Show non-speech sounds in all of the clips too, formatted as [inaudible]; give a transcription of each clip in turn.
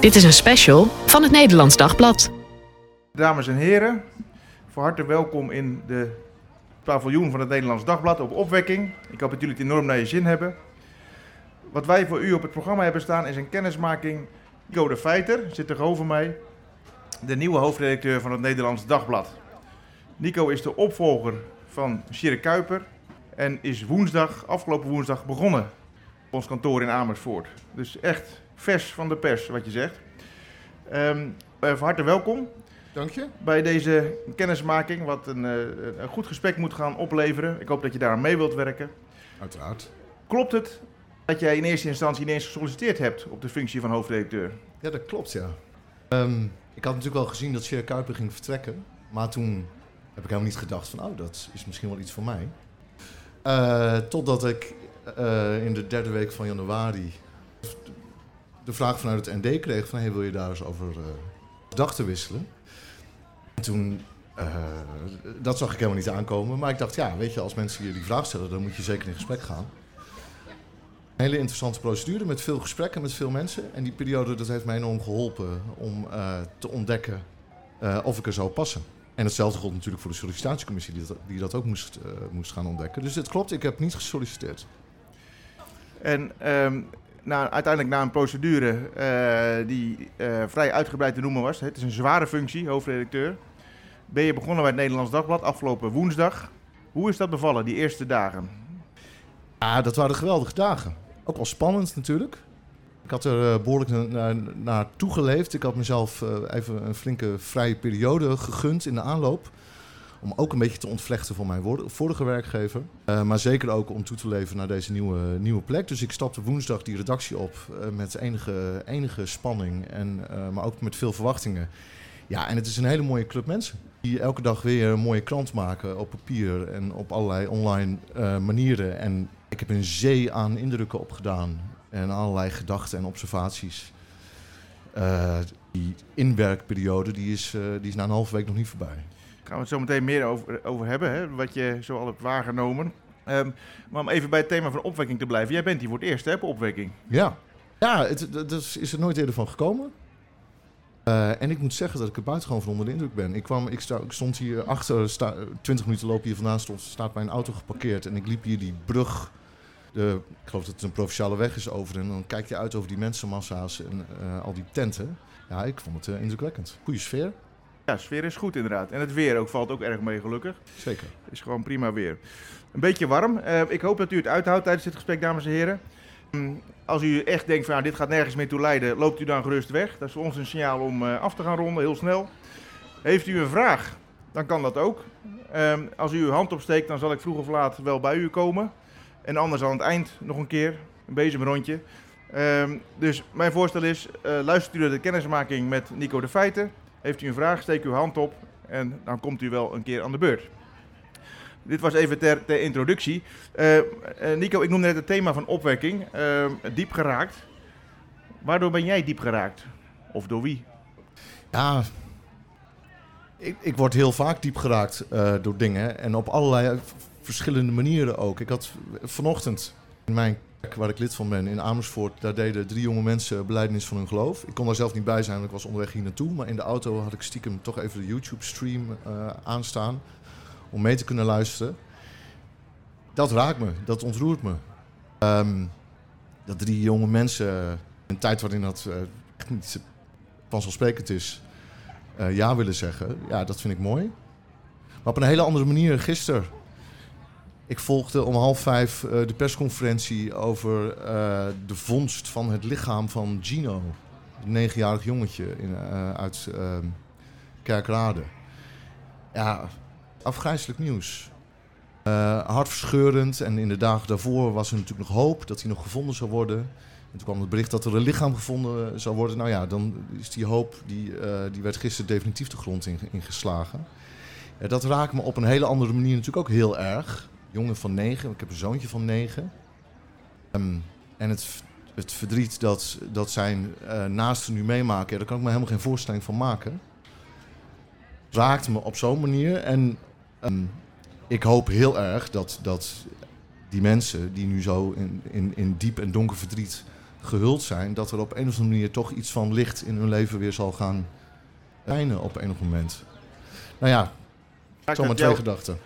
Dit is een special van het Nederlands Dagblad. Dames en heren, van harte welkom in de paviljoen van het Nederlands Dagblad op opwekking. Ik hoop dat jullie het enorm naar je zin hebben. Wat wij voor u op het programma hebben staan is een kennismaking. Nico de Feiter zit tegenover mij, de nieuwe hoofdredacteur van het Nederlands Dagblad. Nico is de opvolger van Sjerre Kuiper en is woensdag, afgelopen woensdag, begonnen op ons kantoor in Amersfoort. Dus echt vers van de pers, wat je zegt. Eh, van harte welkom Dank je. bij deze kennismaking, wat een, eh, een goed gesprek moet gaan opleveren. Ik hoop dat je daar aan mee wilt werken. Uiteraard. Klopt het dat jij in eerste instantie ineens gesolliciteerd hebt op de functie van hoofdredacteur? Ja, dat klopt, ja. Ehm, ik had natuurlijk wel gezien dat Sjerre Kuiper ging vertrekken. Maar toen heb ik helemaal niet gedacht van, oh, dat is misschien wel iets voor mij. Eh, totdat ik in de derde week van januari de vraag vanuit het ND kreeg van, hey, wil je daar eens over eh gedachten wisselen? En toen, eh, dat zag ik helemaal niet aankomen. Maar ik dacht, ja, weet je, als mensen je die vraag stellen, dan moet je zeker in gesprek gaan. Een hele interessante procedure met veel gesprekken met veel mensen. En die periode dat heeft mij enorm geholpen om eh, te ontdekken of ik er zou passen. En hetzelfde gold natuurlijk voor de sollicitatiecommissie die dat, ook moest, moest gaan ontdekken. Dus het klopt, ik heb niet gesolliciteerd. En ehm, na, uiteindelijk na een procedure eh, die eh, vrij uitgebreid te noemen was, het is een zware functie, hoofdredacteur, ben je begonnen bij het Nederlands Dagblad afgelopen woensdag. Hoe is dat bevallen, die eerste dagen? Ah, dat waren geweldige dagen. Ook wel spannend natuurlijk. Ik had er eh, behoorlijk na- naar, naar toegeleefd. Ik had mezelf even een flinke vrije periode gegund in de aanloop. Om ook een beetje te ontvlechten van mijn vorige werkgever. Eh, maar zeker ook om toe te leven naar deze nieuwe, nieuwe plek. Dus ik stapte woensdag die redactie op eh, met enige, enige spanning. En, eh, maar ook met veel verwachtingen. Ja, en het is een hele mooie club mensen. Die elke dag weer een mooie krant maken op papier en op allerlei online manieren. En ik heb een zee aan indrukken opgedaan. En allerlei gedachten en observaties. Die inwerkperiode die is, die is na een halve week nog niet voorbij. Gaan we het zo meteen meer over, over hebben, hè, wat je zo al hebt waargenomen. Ehm, maar om even bij het thema van opwekking te blijven. Jij bent hier voor het eerst hè, op opwekking. Ja, ja het, dat is, er nooit eerder van gekomen. Eh, en ik moet zeggen dat ik er buitengewoon van onder de indruk ben. Ik, kwam, ik, stond hier achter, sta, 20 minuten lopen hier vandaan, stond, staat mijn auto geparkeerd. En ik liep hier die brug, de, ik geloof dat het een provinciale weg is over. En dan kijk je uit over die mensenmassa's en eh, al die tenten. Ja, ik vond het eh, indrukwekkend. Goeie sfeer, Ja, sfeer is goed inderdaad. En het weer ook, valt ook erg mee gelukkig. zeker. Het is gewoon prima weer. Een beetje warm. Eh, ik hoop dat u het uithoudt tijdens dit gesprek, dames en heren. Mm, Als u echt denkt van ja, dit gaat nergens meer toe leiden, loopt u dan gerust weg. Dat is voor ons een signaal om eh, af te gaan ronden, heel snel. Heeft u een vraag, dan kan dat ook. Ehm, als u uw hand opsteekt, dan zal ik vroeg of laat wel bij u komen. En anders aan het eind nog een keer, een bezemrondje. Ehm, dus mijn voorstel is, eh, luistert u naar de kennismaking met Nico de Feiten. Heeft u een vraag, steek uw hand op en dan komt u wel een keer aan de beurt. Dit was even ter, introductie. Eh, eh, Nico, ik noemde net het thema van opwekking. eh, diep geraakt. Waardoor ben jij diep geraakt? Of door wie? Ja, ik, ik word heel vaak diep geraakt door dingen. En op allerlei verschillende manieren ook. Ik had vanochtend in mijn waar ik lid van ben, in Amersfoort, daar deden drie jonge mensen beleidenis van hun geloof. Ik kon daar zelf niet bij zijn, want ik was onderweg hier naartoe. Maar in de auto had ik stiekem toch even de YouTube-stream eh, aanstaan om mee te kunnen luisteren. Dat raakt me, dat ontroert me. Ehm, dat drie jonge mensen, in een tijd waarin dat eh, echt niet vanzelfsprekend is, eh, ja willen zeggen. Ja, dat vind ik mooi. Maar op een hele andere manier gisteren. Ik volgde om half vijf eh, de persconferentie over eh, de vondst van het lichaam van Gino. Een negenjarig jongetje in, eh, uit ehm, Kerkrade. Ja, afgrijzelijk nieuws. Hartverscheurend. En in de dagen daarvoor was er natuurlijk nog hoop dat hij nog gevonden zou worden. En toen kwam het bericht dat er een lichaam gevonden zou worden. Nou ja, dan is die hoop, die, die werd gisteren definitief de grond in- ingeslagen. Ja, dat raakt me op een hele andere manier natuurlijk ook heel erg. Jongen van negen, ik heb een zoontje van negen. Ehm, en het, het verdriet dat, dat zijn eh naasten nu meemaken, daar kan ik me helemaal geen voorstelling van maken. Raakt me op zo'n manier. En ehm, ik hoop heel erg dat, dat die mensen die nu zo in, in, in diep en donker verdriet gehuld zijn, dat er op een of andere manier toch iets van licht in hun leven weer zal gaan schijnen op ander moment. Nou ja, zomaar twee gedachten.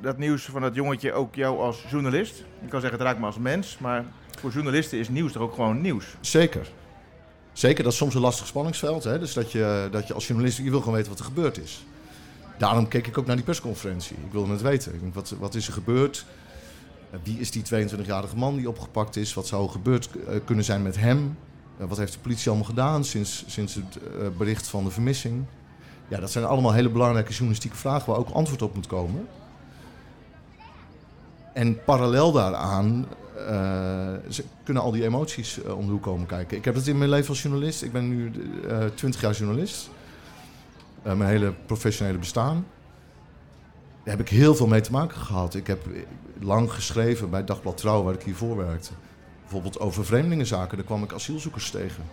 Dat nieuws van dat jongetje ook jou als journalist? Je kan zeggen, het raakt me als mens, maar voor journalisten is nieuws toch ook gewoon nieuws? Zeker. Zeker, dat is soms een lastig spanningsveld. Hè? Dus dat je, dat je als journalist, je wil gewoon weten wat er gebeurd is. Daarom keek ik ook naar die persconferentie. Ik wilde het weten. Ik wat, wat is er gebeurd? Eh, Wie is die 22-jarige man die opgepakt is? Wat zou er gebeurd eh, kunnen zijn met hem? Eh, wat heeft de politie allemaal gedaan sinds, sinds het bericht van de vermissing? Ja, dat zijn allemaal hele belangrijke journalistieke vragen waar ook antwoord op moet komen. En parallel daaraan eh, ze kunnen al die emoties eh, om de hoek komen kijken. Ik heb het in mijn leven als journalist. Ik ben nu eh 20 jaar journalist. Mijn hele professionele bestaan. Daar heb ik heel veel mee te maken gehad. Ik heb lang geschreven bij Dagblad Trouw, waar ik hiervoor werkte. Bijvoorbeeld over vreemdelingenzaken. Daar kwam ik asielzoekers tegen.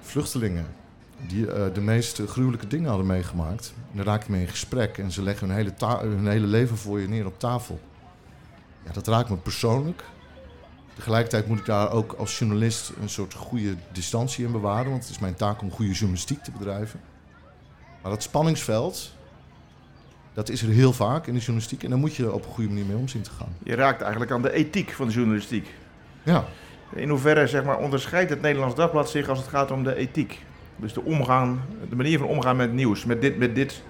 Vluchtelingen. Die de meest gruwelijke dingen hadden meegemaakt. En daar raak je mee in gesprek. En ze leggen hun hele, hun hele leven voor je neer op tafel. Ja, dat raakt me persoonlijk. Tegelijkertijd moet ik daar ook als journalist een soort goede distantie in bewaren. Want het is mijn taak om goede journalistiek te bedrijven. Maar dat spanningsveld, dat is er heel vaak in de journalistiek. En daar moet je er op een goede manier mee om zien te gaan. Je raakt eigenlijk aan de ethiek van de journalistiek. Ja, In hoeverre zeg maar, onderscheidt het Nederlands Dagblad zich als het gaat om de ethiek? Dus de, omgaan, de manier van omgaan met nieuws, met dit, met dit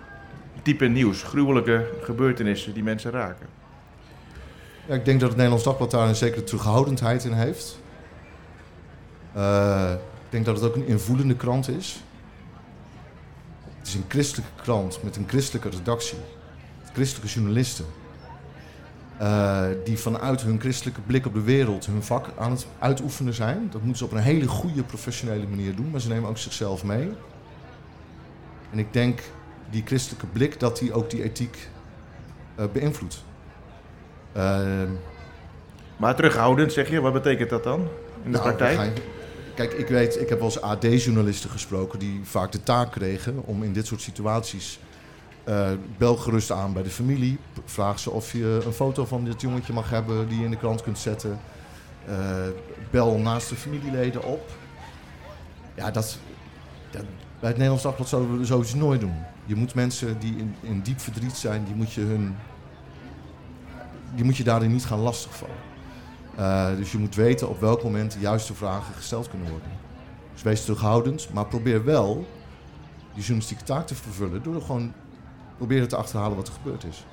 type nieuws, gruwelijke gebeurtenissen die mensen raken. Ik denk dat het Nederlands Dagblad daar een zekere terughoudendheid in heeft. Eh, ik denk dat het ook een invoelende krant is. Het is een christelijke krant met een christelijke redactie. Christelijke journalisten. eh, die vanuit hun christelijke blik op de wereld hun vak aan het uitoefenen zijn. Dat moeten ze op een hele goede professionele manier doen, maar ze nemen ook zichzelf mee. En ik denk die christelijke blik dat die ook die ethiek eh, beïnvloedt. Ehm, Maar terughoudend zeg je, wat betekent dat dan in de nou, praktijk? je- Kijk, ik weet, ik heb wel eens AD-journalisten gesproken die vaak de taak kregen om in dit soort situaties. eh bel gerust aan bij de familie. Vraag ze of je een foto van dit jongetje mag hebben die je in de krant kunt zetten. Eh, bel naast de familieleden op. Ja, dat, dat, bij het Nederlands Dagblad zouden we zoiets nooit doen. Je moet mensen die in, in diep verdriet zijn, die moet je, hun, die moet je daarin niet gaan lastigvallen. Eh, dus je moet weten op welk moment de juiste vragen gesteld kunnen worden. Dus wees terughoudend, maar probeer wel die journalistieke taak te vervullen door gewoon proberen te achterhalen wat er gebeurd is.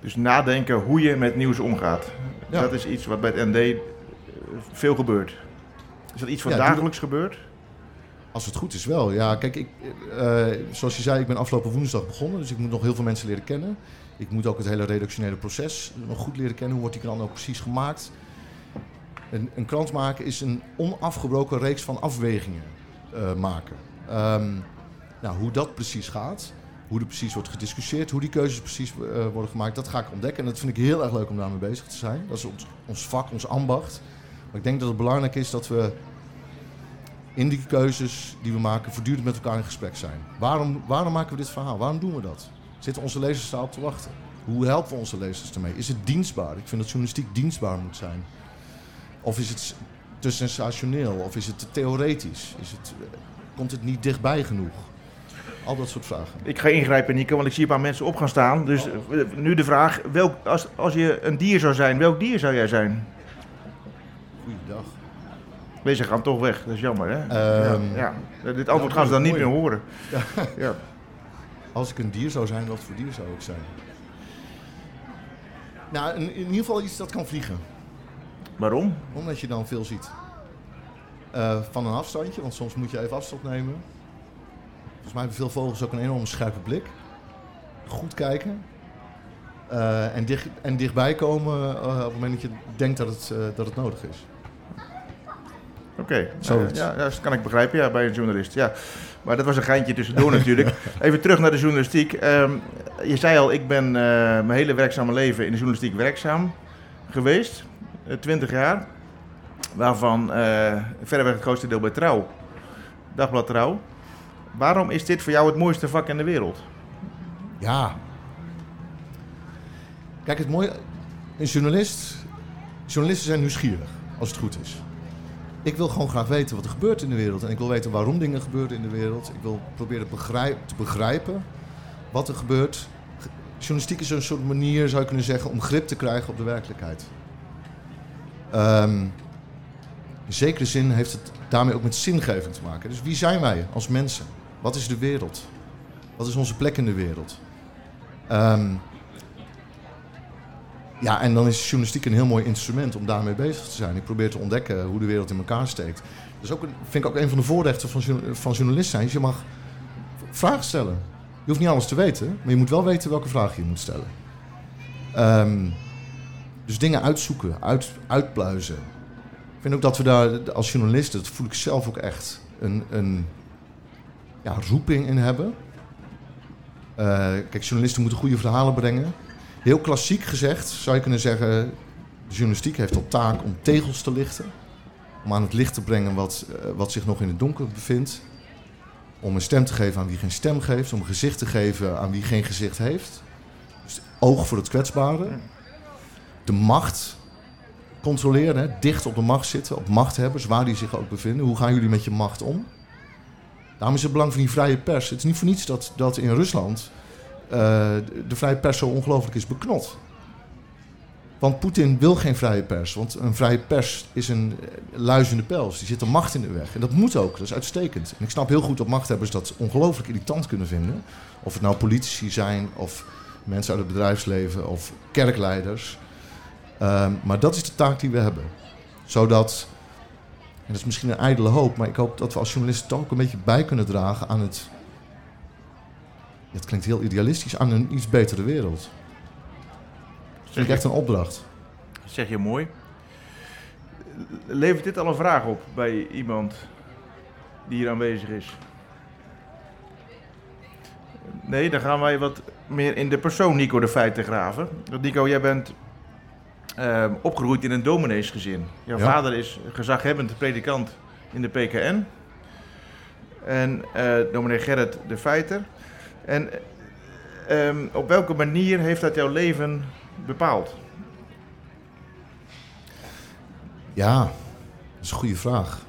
Dus nadenken hoe je met nieuws omgaat. Ja. Dat is iets wat bij het ND eh, veel gebeurt. Is dat iets wat Ja, dagelijks gebeurt? Als het goed is wel. Ja, kijk, ik, eh, zoals je zei, ik ben afgelopen woensdag begonnen, dus ik moet nog heel veel mensen leren kennen. Ik moet ook het hele redactionele proces nog goed leren kennen. Hoe wordt die krant ook precies gemaakt? Een, een krant maken is een onafgebroken reeks van afwegingen eh, maken. Ehm, nou, hoe dat precies gaat, hoe er precies wordt gediscussieerd, hoe die keuzes precies eh, worden gemaakt, dat ga ik ontdekken. En dat vind ik heel erg leuk om daarmee bezig te zijn. Dat is ons, ons vak, ons ambacht. Maar ik denk dat het belangrijk is dat we in die keuzes die we maken voortdurend met elkaar in gesprek zijn. Waarom, waarom maken we dit verhaal? Waarom doen we dat? Zitten onze lezers daarop te wachten? Hoe helpen we onze lezers ermee? Is het dienstbaar? Ik vind dat journalistiek dienstbaar moet zijn. Of is het te sensationeel? Of is het te theoretisch? Is het, eh, komt het niet dichtbij genoeg? Al dat soort vragen. Ik ga ingrijpen, Nico, want ik zie een paar mensen op gaan staan. Dus eh, nu de vraag, welk, als, als je een dier zou zijn, welk dier zou jij zijn? Goeiedag. Deze gaan toch weg, dat is jammer hè? Ehm, ja, ja. Dit antwoord gaan ze dan niet mooi. meer horen. Ja. Als ik een dier zou zijn, wat voor dier zou ik zijn? Nou, in, in ieder geval iets dat kan vliegen. Waarom? Omdat je dan veel ziet. Eh, van een afstandje, want soms moet je even afstand nemen. Volgens mij hebben veel vogels ook een enorme scherpe blik. Goed kijken. Eh, en, dicht, en dichtbij komen eh, op het moment dat je denkt dat het, dat het nodig is. Oké, ja, ja, dat kan ik begrijpen ja, bij een journalist. Ja. Maar dat was een geintje tussendoor [laughs] natuurlijk. Even terug naar de journalistiek. Ehm, je zei al, ik ben eh, mijn hele werkzame leven in de journalistiek werkzaam geweest. Eh, Twintig jaar. Waarvan eh verreweg het grootste deel bij Trouw. Dagblad Trouw. Waarom is dit voor jou het mooiste vak in de wereld? Ja. Kijk, het mooie... Een journalist... Journalisten zijn nieuwsgierig, als het goed is. Ik wil gewoon graag weten wat er gebeurt in de wereld. En ik wil weten waarom dingen gebeuren in de wereld. Ik wil proberen te begrijpen wat er gebeurt. Journalistiek is een soort manier, zou je kunnen zeggen, om grip te krijgen op de werkelijkheid. Ehm, in zekere zin heeft het daarmee ook met zingeving te maken. Dus wie zijn wij als mensen? Wat is de wereld? Wat is onze plek in de wereld? Ehm, ja, en dan is journalistiek een heel mooi instrument om daarmee bezig te zijn. Ik probeer te ontdekken hoe de wereld in elkaar steekt. Dat is ook een, vind ik ook een van de voorrechten van, van journalist zijn. je mag vragen stellen. Je hoeft niet alles te weten, maar je moet wel weten welke vraag je moet stellen. Ehm, dus dingen uitzoeken, uit, uitpluizen. Ik vind ook dat we daar als journalisten, dat voel ik zelf ook echt, een, een ja, roeping in hebben. Uh, kijk, journalisten moeten goede verhalen brengen. Heel klassiek gezegd zou je kunnen zeggen: de journalistiek heeft tot taak om tegels te lichten. Om aan het licht te brengen wat, uh, wat zich nog in het donker bevindt. Om een stem te geven aan wie geen stem geeft. Om een gezicht te geven aan wie geen gezicht heeft. Dus oog voor het kwetsbare. De macht controleren, hè? dicht op de macht zitten, op machthebbers, waar die zich ook bevinden. Hoe gaan jullie met je macht om? Daarom is het belang van die vrije pers. Het is niet voor niets dat, dat in Rusland de vrije pers zo ongelooflijk is beknot. Want Poetin wil geen vrije pers. Want een vrije pers is een luizende pels. Die zit de macht in de weg. En dat moet ook. Dat is uitstekend. En ik snap heel goed dat machthebbers dat ongelooflijk irritant kunnen vinden. Of het nou politici zijn, of mensen uit het bedrijfsleven, of kerkleiders. Uh, maar dat is de taak die we hebben. Zodat en dat is misschien een ijdele hoop, maar ik hoop dat we als journalisten toch ook een beetje bij kunnen dragen aan het. Het klinkt heel idealistisch, aan een iets betere wereld. Dat vind ik echt een opdracht. zeg je mooi. Levert dit al een vraag op bij iemand die hier aanwezig is? Nee, dan gaan wij wat meer in de persoon Nico de Feiten graven. Nico, jij bent uh, opgegroeid in een domineesgezin. Jouw vader is gezaghebbend predikant in de PKN. En uh, dominee Gerrit de Feiter. En um, op welke manier heeft dat jouw leven bepaald? Ja, dat is een goede vraag.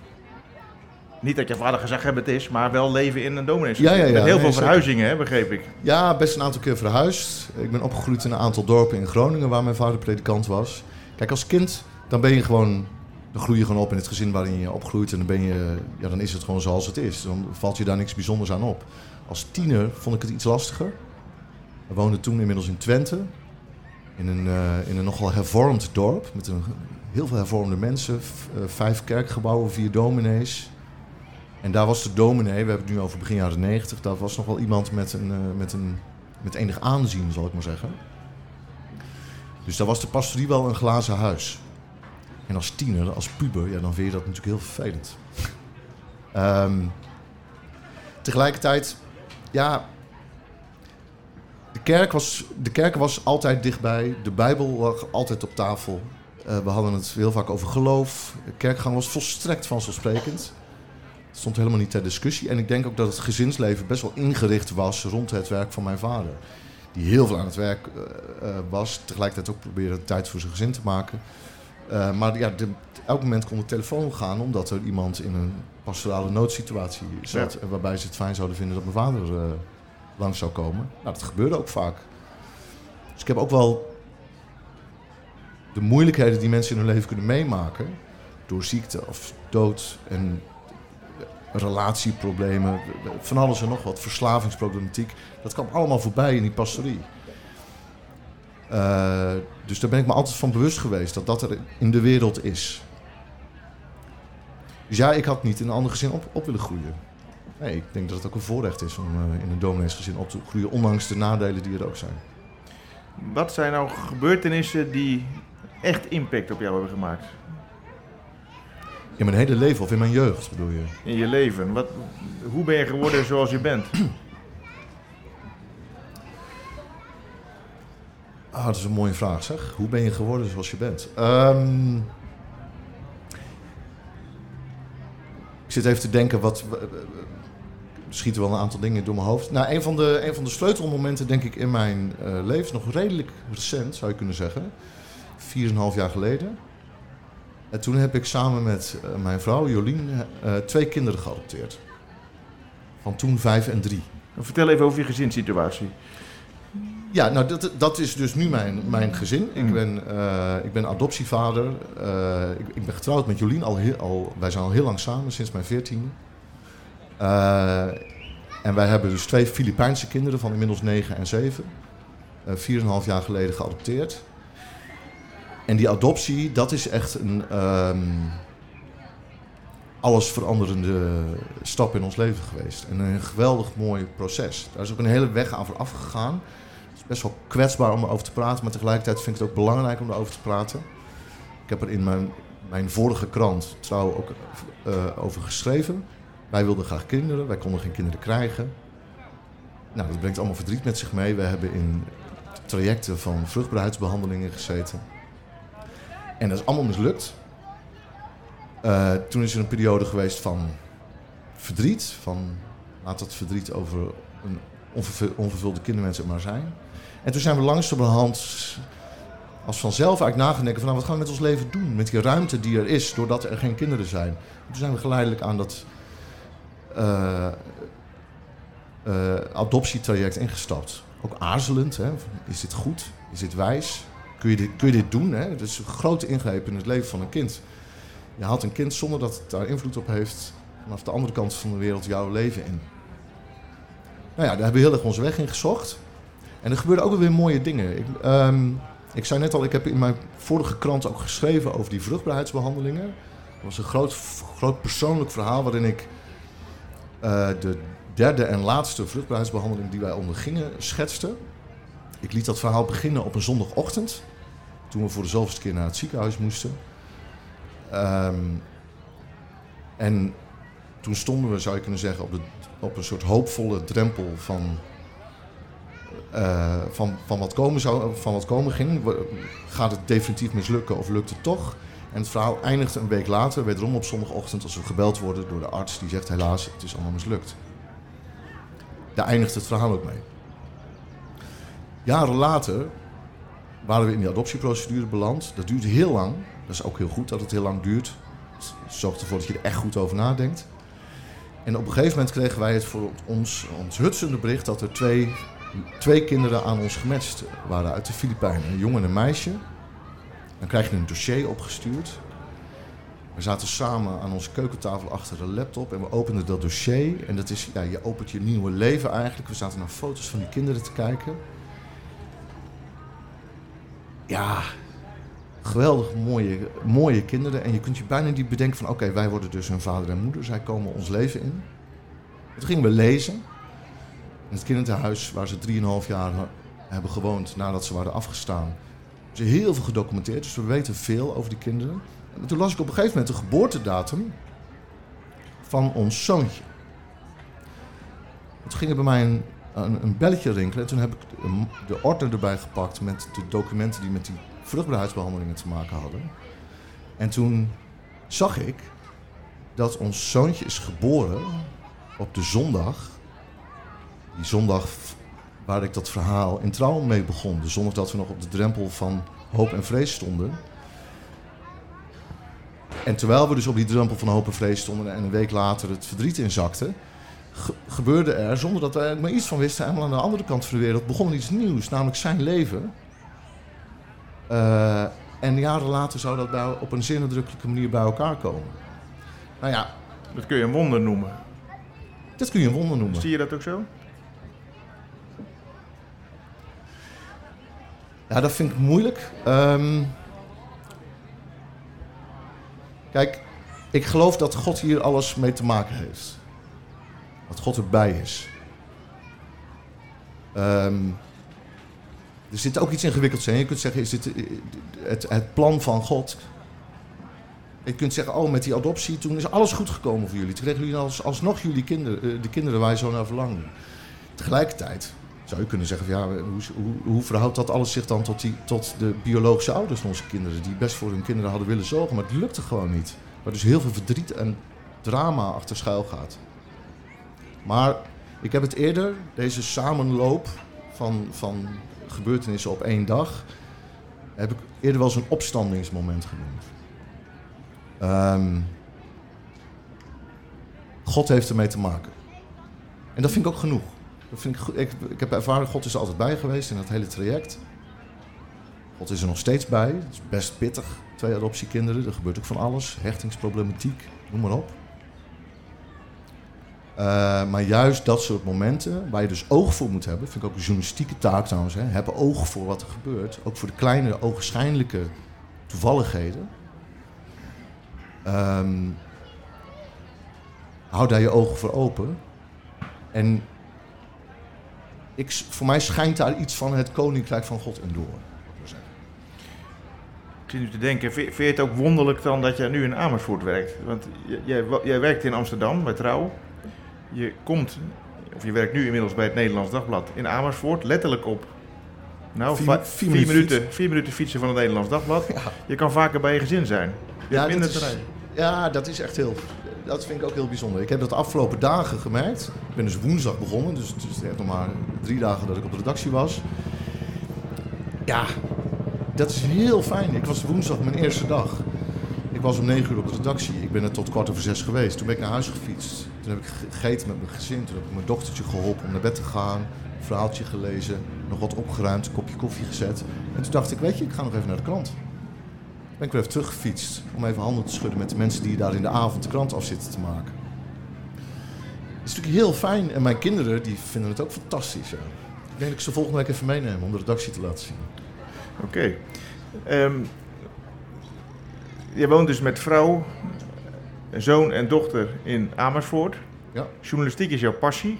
Niet dat je vader gezaghebbend is, maar wel leven in een domineesgezin. Ja, ja, ja. Met heel nee, veel verhuizingen, hè, begreep ik. Ja, best een aantal keer verhuisd. Ik ben opgegroeid in een aantal dorpen in Groningen waar mijn vader predikant was. Kijk, als kind dan ben je gewoon, dan groei je gewoon op in het gezin waarin je opgroeit en dan ben je, ja, dan is het gewoon zoals het is. Dan valt je daar niks bijzonders aan op. Als tiener vond ik het iets lastiger. We woonden toen inmiddels in Twente, in een, uh, in een nogal hervormd dorp met een, heel veel hervormde mensen, uh, vijf kerkgebouwen, vier dominees. En daar was de dominee, we hebben het nu over begin jaren 90, daar was nog wel iemand met, een, uh, met, een, met enig aanzien, zal ik maar zeggen. Dus daar was de pastorie wel een glazen huis. En als tiener, als puber, ja, dan vind je dat natuurlijk heel vervelend. um, tegelijkertijd, ja, de kerk, was, de kerk was altijd dichtbij. De Bijbel lag altijd op tafel. Uh, we hadden het heel vaak over geloof. De kerkgang was volstrekt vanzelfsprekend. Het stond helemaal niet ter discussie. En ik denk ook dat het gezinsleven best wel ingericht was rond het werk van mijn vader. Die heel veel aan het werk uh, uh, was. Tegelijkertijd ook probeerde tijd voor zijn gezin te maken. Uh, maar ja, de, elk moment kon de telefoon gaan omdat er iemand in een pastorale noodsituatie zat. Ja. Waarbij ze het fijn zouden vinden dat mijn vader langs zou komen. Nou, dat gebeurde ook vaak. Dus ik heb ook wel de moeilijkheden die mensen in hun leven kunnen meemaken. Door ziekte of dood en relatieproblemen, van alles en nog wat, verslavingsproblematiek. Dat kwam allemaal voorbij in die pastorie. Uh, dus daar ben ik me altijd van bewust geweest dat dat er in de wereld is. Dus ja, ik had niet in een ander gezin op, op willen groeien. Nee, ik denk dat het ook een voorrecht is om uh, in een domineesgezin op te groeien, ondanks de nadelen die er ook zijn. Wat zijn nou gebeurtenissen die echt impact op jou hebben gemaakt? In mijn hele leven of in mijn jeugd bedoel je? In je leven. Wat, hoe ben je geworden zoals je bent? [clears throat] Ah, dat is een mooie vraag zeg. Hoe ben je geworden zoals je bent? Um, ik zit even te denken, wat, schieten wel een aantal dingen door mijn hoofd. Nou, een van de, een van de sleutelmomenten denk ik in mijn uh, leven, nog redelijk recent zou je kunnen zeggen. 4,5 jaar geleden. En toen heb ik samen met eh, mijn vrouw Jolien eh, twee kinderen geadopteerd. Van toen vijf en drie. Vertel even over je gezinssituatie. Ja, nou dat, dat is dus nu mijn, mijn gezin. Ik Mm. ben, eh, ik ben adoptievader. Eh, ik, ik ben getrouwd met Jolien. Al heel, al, wij zijn al heel lang samen, sinds mijn veertiende. Eh, en wij hebben dus twee Filipijnse kinderen van inmiddels 9 en 7. eh 4,5 jaar geleden geadopteerd. En die adoptie, dat is echt een ehm alles veranderende stap in ons leven geweest. En een geweldig mooi proces. Daar is ook een hele weg aan vooraf gegaan. Best wel kwetsbaar om erover te praten, maar tegelijkertijd vind ik het ook belangrijk om erover te praten. Ik heb er in mijn, mijn vorige krant trouw ook eh, over geschreven. Wij wilden graag kinderen, wij konden geen kinderen krijgen. Nou, dat brengt allemaal verdriet met zich mee. We hebben in trajecten van vruchtbaarheidsbehandelingen gezeten. En dat is allemaal mislukt. Eh, toen is er een periode geweest van verdriet. Van laat dat verdriet over een onvervul- onvervulde kinderwens er maar zijn. En toen zijn we langzamerhand als vanzelf eigenlijk nagedenken van nou, wat gaan we met ons leven doen? Met die ruimte die er is, doordat er geen kinderen zijn. En toen zijn we geleidelijk aan dat eh, eh, adoptietraject ingestapt. Ook aarzelend. Hè? Is dit goed? Is dit wijs? Kun je dit, kun je dit doen? Hè? Het is een grote ingreep in het leven van een kind. Je haalt een kind zonder dat het daar invloed op heeft vanaf de andere kant van de wereld jouw leven in. Nou ja, daar hebben we heel erg onze weg in gezocht. En er gebeurden ook weer mooie dingen. Ik, ehm, ik zei net al, ik heb in mijn vorige krant ook geschreven over die vruchtbaarheidsbehandelingen. Dat was een groot, groot persoonlijk verhaal waarin ik eh, de derde en laatste vruchtbaarheidsbehandeling die wij ondergingen schetste. Ik liet dat verhaal beginnen op een zondagochtend, toen we voor de zoveelste keer naar het ziekenhuis moesten. Ehm, en toen stonden we, zou je kunnen zeggen, op, de, op een soort hoopvolle drempel van, eh, van, van, wat komen zou, van wat komen ging. Gaat het definitief mislukken of lukt het toch? En het verhaal eindigde een week later, wederom op zondagochtend, als we gebeld worden door de arts die zegt helaas, het is allemaal mislukt. Daar eindigt het verhaal ook mee. Jaren later waren we in die adoptieprocedure beland. Dat duurt heel lang. Dat is ook heel goed dat het heel lang duurt. Het zorgt ervoor dat je er echt goed over nadenkt. En op een gegeven moment kregen wij het voor ons, ons hutsende bericht dat er twee, twee kinderen aan ons gematcht waren uit de Filipijnen. Een jongen en een meisje. Dan krijg je een dossier opgestuurd. We zaten samen aan onze keukentafel achter de laptop en we openden dat dossier. En dat is, ja, je opent je nieuwe leven eigenlijk. We zaten naar foto's van die kinderen te kijken. Ja, geweldig mooie, mooie kinderen. En je kunt je bijna niet bedenken van... oké, wij worden dus hun vader en moeder. Zij komen ons leven in. En toen gingen we lezen. Het kinderthuis waar ze 3,5 jaar hebben gewoond... nadat ze waren afgestaan. Is heel veel gedocumenteerd, dus we weten veel over die kinderen. En toen las ik op een gegeven moment de geboortedatum... van ons zoontje. En toen ging er bij mij een, een, een belletje rinkelen. En toen heb ik de, de ordner erbij gepakt... met de documenten die met die vruchtbaarheidsbehandelingen te maken hadden. En toen zag ik dat ons zoontje is geboren op de zondag. Die zondag waar ik dat verhaal in trouw mee begon. De zondag dat we nog op de drempel van hoop en vrees stonden. En terwijl we dus op die drempel van hoop en vrees stonden en een week later het verdriet inzakte, ge- gebeurde er, zonder dat we er maar iets van wisten, helemaal aan de andere kant van de wereld, begon iets nieuws, namelijk zijn leven. Eh, en jaren later zou dat bij, op een zeer nadrukkelijke manier bij elkaar komen. Nou ja, Dat kun je een wonder noemen. dit kun je een wonder noemen. Zie je dat ook zo? Ja, dat vind ik moeilijk. Ehm, kijk, ik geloof dat God hier alles mee te maken heeft. Dat God erbij is. Ehm, er zit ook iets ingewikkelds in. Je kunt zeggen, is dit eh, het, het plan van God? Je kunt zeggen, oh, met die adoptie, toen is alles goed gekomen voor jullie. Toen kregen jullie als, alsnog jullie kinderen, eh, de kinderen waar je zo naar verlangde. Tegelijkertijd zou je kunnen zeggen, ja, hoe, hoe, hoe verhoudt dat alles zich dan tot, die, tot de biologische ouders van onze kinderen, die best voor hun kinderen hadden willen zorgen, maar het lukte gewoon niet. Waar dus heel veel verdriet en drama achter schuil gaat. Maar ik heb het eerder, deze samenloop van, van gebeurtenissen op één dag, heb ik eerder wel eens een opstandingsmoment genoemd. Ehm, God heeft ermee te maken. En dat vind ik ook genoeg. Vind ik, goed. ik, ik heb ervaren, God is er altijd bij geweest in dat hele traject. God is er nog steeds bij. Het is best pittig. Twee adoptiekinderen, er gebeurt ook van alles. Hechtingsproblematiek, noem maar op. Uh, maar juist dat soort momenten, waar je dus oog voor moet hebben, vind ik ook een journalistieke taak trouwens. Hè, hebben oog voor wat er gebeurt. Ook voor de kleine, ogenschijnlijke toevalligheden. Um, hou daar je ogen voor open. En ik, voor mij schijnt daar iets van het koninkrijk van God in door. Ik zit nu te denken, vind je het ook wonderlijk dan dat jij nu in Amersfoort werkt? Want jij, jij werkt in Amsterdam bij Trouw. Je komt, of je werkt nu inmiddels bij het Nederlands Dagblad in Amersfoort, letterlijk op nou, vier, vier, vier minuten, vier minuten fietsen van het Nederlands Dagblad. Ja. Je kan vaker bij je gezin zijn. Je ja, minder is, Ja, dat is echt heel. Dat vind ik ook heel bijzonder. Ik heb dat de afgelopen dagen gemerkt. Ik ben dus woensdag begonnen, dus het is echt nog maar drie dagen dat ik op de redactie was. Ja, dat is heel fijn. Ik was woensdag mijn eerste dag. Ik was om negen uur op de redactie. Ik ben er tot kwart over zes geweest. Toen ben ik naar huis gefietst. Toen heb ik gegeten met mijn gezin. Toen heb ik mijn dochtertje geholpen om naar bed te gaan. Verhaaltje gelezen. Nog wat opgeruimd. Een kopje koffie gezet. En toen dacht ik, weet je, ik ga nog even naar de krant. Ben ik weer even teruggefietst. Om even handen te schudden met de mensen die daar in de avond de krant af zitten te maken. Dat is natuurlijk heel fijn. En mijn kinderen die vinden het ook fantastisch. Ja. Ik denk dat ik ze volgende week even meenemen om de redactie te laten zien. Oké. Ehm, je woont dus met vrouw, zoon en dochter in Amersfoort. Ja. Journalistiek is jouw passie.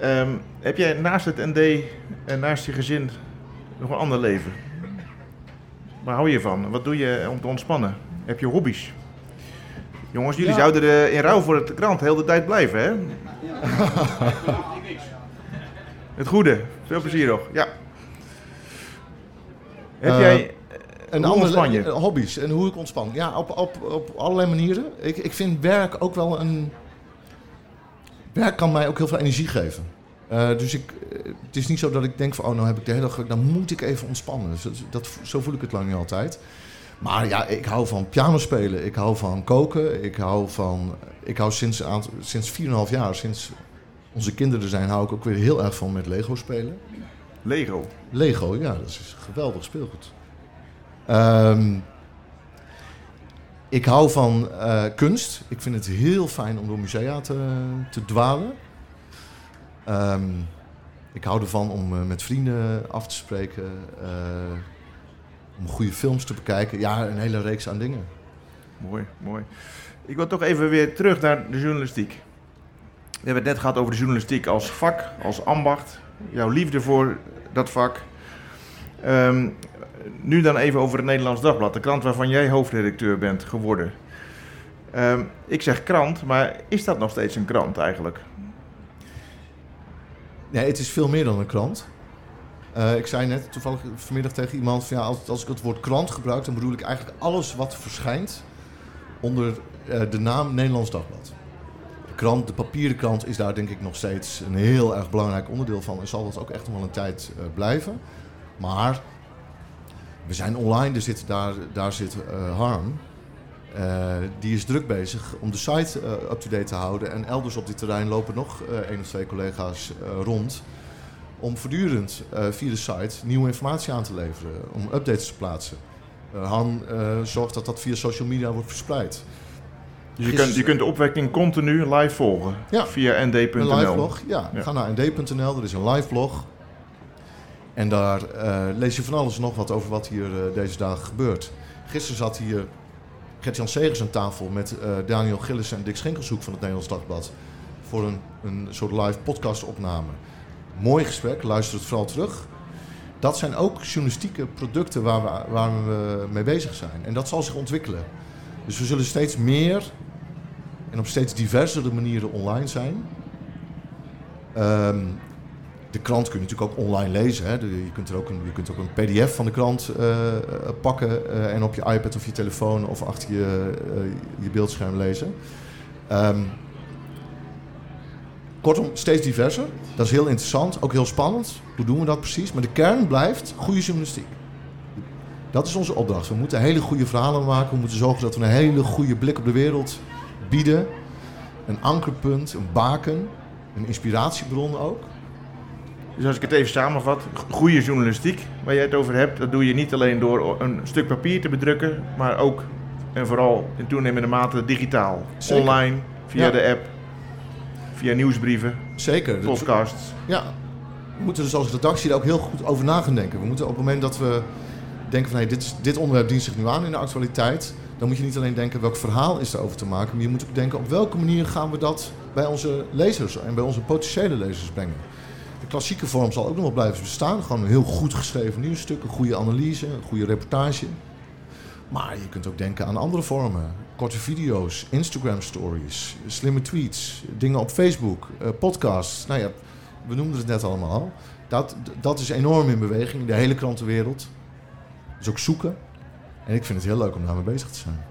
Ehm, heb jij naast het ND en naast je gezin nog een ander leven? Waar hou je van? Wat doe je om te ontspannen? Heb je hobby's? Jongens, jullie zouden er in rouw voor de krant heel de tijd blijven, hè? Ja. [laughs] het goede. Veel plezier nog. Ja. Heb uh, jij een andere hobby's en hoe ik ontspan? Ja, op, op, op allerlei manieren. Ik, ik vind werk ook wel een. Werk kan mij ook heel veel energie geven. Uh, dus ik, het is niet zo dat ik denk van, oh, nou heb ik de hele dag, dan moet ik even ontspannen. Dus dat, dat, zo voel ik het lang niet altijd. Maar ja, ik hou van piano spelen, ik hou van koken, ik hou van, ik hou sinds, sinds 4,5 jaar, sinds onze kinderen zijn, hou ik ook weer heel erg van met Lego spelen. Lego? Lego, ja, dat is geweldig speelgoed. Um, ik hou van uh, kunst. Ik vind het heel fijn om door musea te, te dwalen. Um, ik hou ervan om uh, met vrienden af te spreken. Uh, om goede films te bekijken. Ja, een hele reeks aan dingen. Mooi, mooi. Ik wil toch even weer terug naar de journalistiek. We hebben het net gehad over de journalistiek als vak, als ambacht. Jouw liefde voor dat vak. Um, nu dan even over het Nederlands Dagblad, de krant waarvan jij hoofdredacteur bent geworden. Um, ik zeg krant, maar is dat nog steeds een krant eigenlijk? Nee, het is veel meer dan een krant. Uh, ik zei net toevallig vanmiddag tegen iemand: van, ja, als, ik het woord krant gebruik, dan bedoel ik eigenlijk alles wat verschijnt onder uh, de naam Nederlands Dagblad. De krant, de papieren krant, is daar denk ik nog steeds een heel erg belangrijk onderdeel van en zal dat ook echt nog wel een tijd uh, blijven. Maar we zijn online, er zit, daar, daar zit Harm. Uh, die is druk bezig om de site uh, up-to-date te houden. En elders op dit terrein lopen nog één of twee collega's rond. Om voortdurend via de site nieuwe informatie aan te leveren. Om updates te plaatsen. Harm zorgt dat dat via social media wordt verspreid. Dus je, kunt, je kunt de opwekking continu live volgen ja, via nd.nl. Een live blog, ja. ja. Ga naar nd.nl, er is een live blog. En daar uh, lees je van alles nog wat over wat hier uh, deze dagen gebeurt. Gisteren zat hier Gert-Jan Segers aan tafel met uh, Daniel Gillis en Dick Schenkelshoek van het Nederlands Dagblad. Voor een, een soort live podcastopname. Mooi gesprek, luister het vooral terug. Dat zijn ook journalistieke producten waar we, waar we mee bezig zijn. En dat zal zich ontwikkelen. Dus we zullen steeds meer en op steeds diversere manieren online zijn. Um, de krant kun je natuurlijk ook online lezen. Hè. Je, kunt er ook een, je kunt ook een pdf van de krant uh, pakken uh, en op je iPad of je telefoon of achter je, je beeldscherm lezen. Um, kortom, steeds diverser. Dat is heel interessant, ook heel spannend. Hoe doen we dat precies? Maar de kern blijft goede journalistiek. Dat is onze opdracht. We moeten hele goede verhalen maken. We moeten zorgen dat we een hele goede blik op de wereld bieden. Een ankerpunt, een baken, een inspiratiebron ook. Dus als ik het even samenvat, goede journalistiek waar jij het over hebt, dat doe je niet alleen door een stuk papier te bedrukken, maar ook en vooral in toenemende mate digitaal. Zeker. Online, via Ja. de app, via nieuwsbrieven, Zeker. Podcasts. Ja, we moeten dus als redactie daar ook heel goed over na gaan denken. We moeten op het moment dat we denken van hey, dit, dit onderwerp dient zich nu aan in de actualiteit, dan moet je niet alleen denken welk verhaal is er over te maken, maar je moet ook denken op welke manier gaan we dat bij onze lezers en bij onze potentiële lezers brengen. De klassieke vorm zal ook nog wel blijven bestaan. Gewoon een heel goed geschreven nieuwsstuk, een goede analyse, een goede reportage. Maar je kunt ook denken aan andere vormen. Korte video's, Instagram stories, slimme tweets, dingen op Facebook, eh, podcasts. Nou ja, we noemden het net allemaal al. Dat, dat is enorm in beweging in de hele krantenwereld. Dus ook zoeken. En ik vind het heel leuk om daarmee bezig te zijn.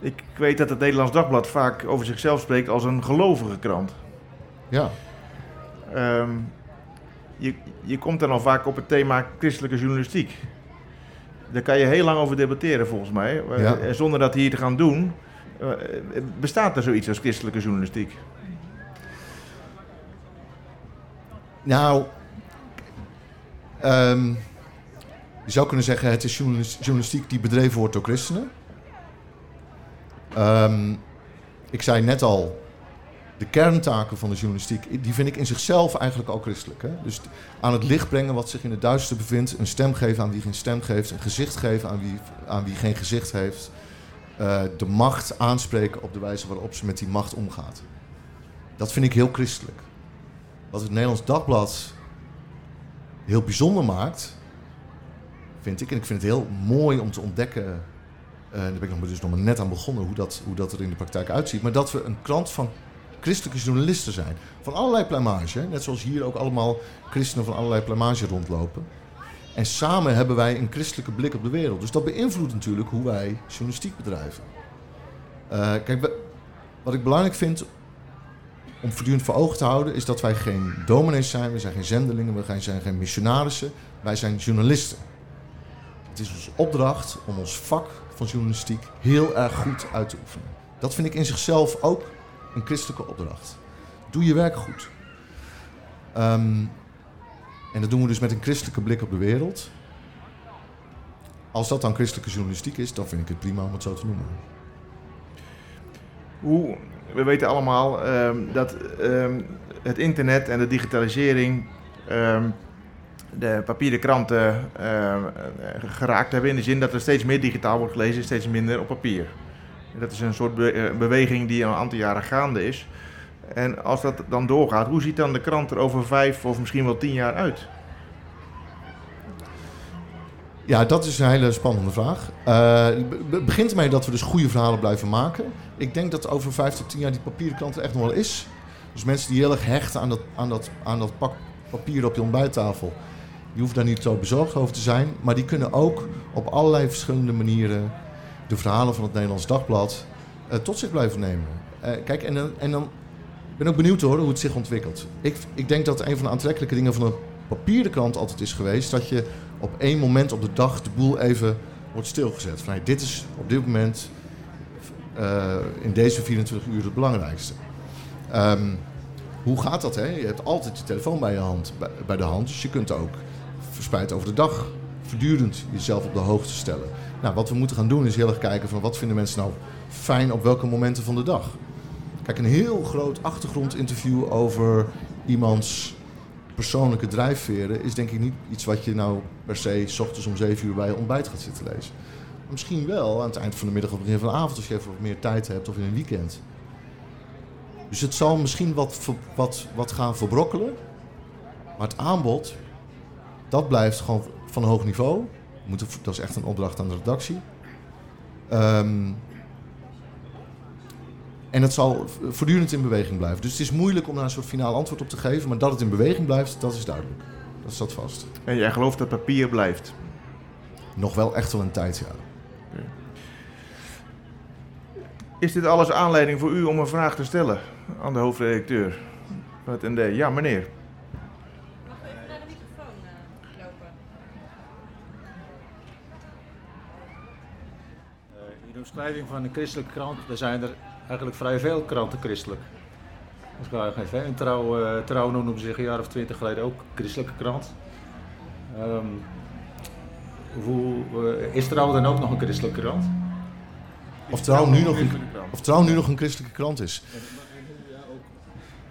Ik weet dat het Nederlands Dagblad vaak over zichzelf spreekt als een gelovige krant. Ja, Ehm, je, je komt dan al vaak op het thema christelijke journalistiek. Daar kan je heel lang over debatteren volgens mij. Eh, Ja. en zonder dat hier te gaan doen, eh, bestaat er zoiets als christelijke journalistiek? nou. ehm, je zou kunnen zeggen: het is journalis- journalistiek die bedreven wordt door christenen. Ehm, ik zei net al, de kerntaken van de journalistiek, die vind ik in zichzelf eigenlijk al christelijk. Hè? Dus aan het licht brengen wat zich in het duister bevindt, een stem geven aan wie geen stem geeft, een gezicht geven aan wie, aan wie geen gezicht heeft, eh, de macht aanspreken op de wijze waarop ze met die macht omgaat. Dat vind ik heel christelijk. Wat het Nederlands Dagblad heel bijzonder maakt, vind ik, en ik vind het heel mooi om te ontdekken eh, daar ben ik nog, dus nog maar net aan begonnen hoe dat, hoe dat er in de praktijk uitziet. Maar dat we een krant van christelijke journalisten zijn. Van allerlei plumage. hè. Net zoals hier ook allemaal christenen van allerlei plumage rondlopen. En samen hebben wij een christelijke blik op de wereld. Dus dat beïnvloedt natuurlijk hoe wij journalistiek bedrijven. Eh, kijk, wat ik belangrijk vind om voortdurend voor ogen te houden... is dat wij geen dominees zijn, we zijn geen zendelingen, we zijn geen missionarissen. Wij zijn journalisten. Het is onze opdracht om ons vak van journalistiek heel erg goed uit te oefenen. Dat vind ik in zichzelf ook een christelijke opdracht. Doe je werk goed. Ehm, en dat doen we dus met een christelijke blik op de wereld. Als dat dan christelijke journalistiek is, dan vind ik het prima om het zo te noemen. We weten allemaal ehm, dat ehm, het internet en de digitalisering de papieren kranten geraakt hebben. In de zin dat er steeds meer digitaal wordt gelezen, steeds minder op papier. Dat is een soort eh, beweging die al een aantal jaren gaande is. En als dat dan doorgaat, hoe ziet dan de krant er over vijf of misschien wel tien jaar uit? Ja, dat is een hele spannende vraag. Eh, begint ermee dat we dus goede verhalen blijven maken. Ik denk dat over vijf tot tien jaar die papieren krant er echt nog wel is. Dus mensen die heel erg hechten aan dat, aan dat, aan dat pak papier op je ontbijttafel... die hoeven daar niet zo bezorgd over te zijn. Maar die kunnen ook op allerlei verschillende manieren... de verhalen van het Nederlands Dagblad eh, tot zich blijven nemen. Eh, kijk, en, en dan ik ben ook benieuwd hoor, hoe het zich ontwikkelt. Ik, ik denk dat een van de aantrekkelijke dingen van een papieren krant altijd is geweest... dat je op één moment op de dag de boel even wordt stilgezet. Van, dit is op dit moment eh, in deze 24 uur het belangrijkste. Ehm, hoe gaat dat? Hè? Je hebt altijd je telefoon bij, je hand, bij de hand, dus je kunt ook verspreid over de dag voortdurend jezelf op de hoogte stellen. Nou, wat we moeten gaan doen is heel erg kijken van wat vinden mensen nou fijn op welke momenten van de dag. Kijk, een heel groot achtergrondinterview over iemands persoonlijke drijfveren is denk ik niet iets wat je nou per se s ochtends om 7 uur bij je ontbijt gaat zitten lezen. Misschien wel aan het eind van de middag of begin van de avond als je even wat meer tijd hebt of in een weekend. Dus het zal misschien wat, wat, wat gaan verbrokkelen. Maar het aanbod, dat blijft gewoon van hoog niveau. Moeten- Dat is echt een opdracht aan de redactie. Ehm, en het zal voortdurend in beweging blijven. Dus het is moeilijk om daar een soort finaal antwoord op te geven. Maar dat het in beweging blijft, dat is duidelijk. Dat staat vast. En jij gelooft dat papier blijft. Nog wel echt wel een tijd, ja. Is dit alles aanleiding voor u om een vraag te stellen aan de hoofdredacteur van het ND? Ja, meneer. Mag u even naar de microfoon eh, lopen? Omschrijving van een christelijke krant, er zijn er eigenlijk vrij veel kranten christelijk. Geven, een trouw, uh, trouw noemde zich een jaar of twintig geleden ook christelijke krant. Um, hoe, uh, is Trouw dan ook nog een christelijke krant? Of Trouw nu nog een, of trouw nu nog een christelijke krant is?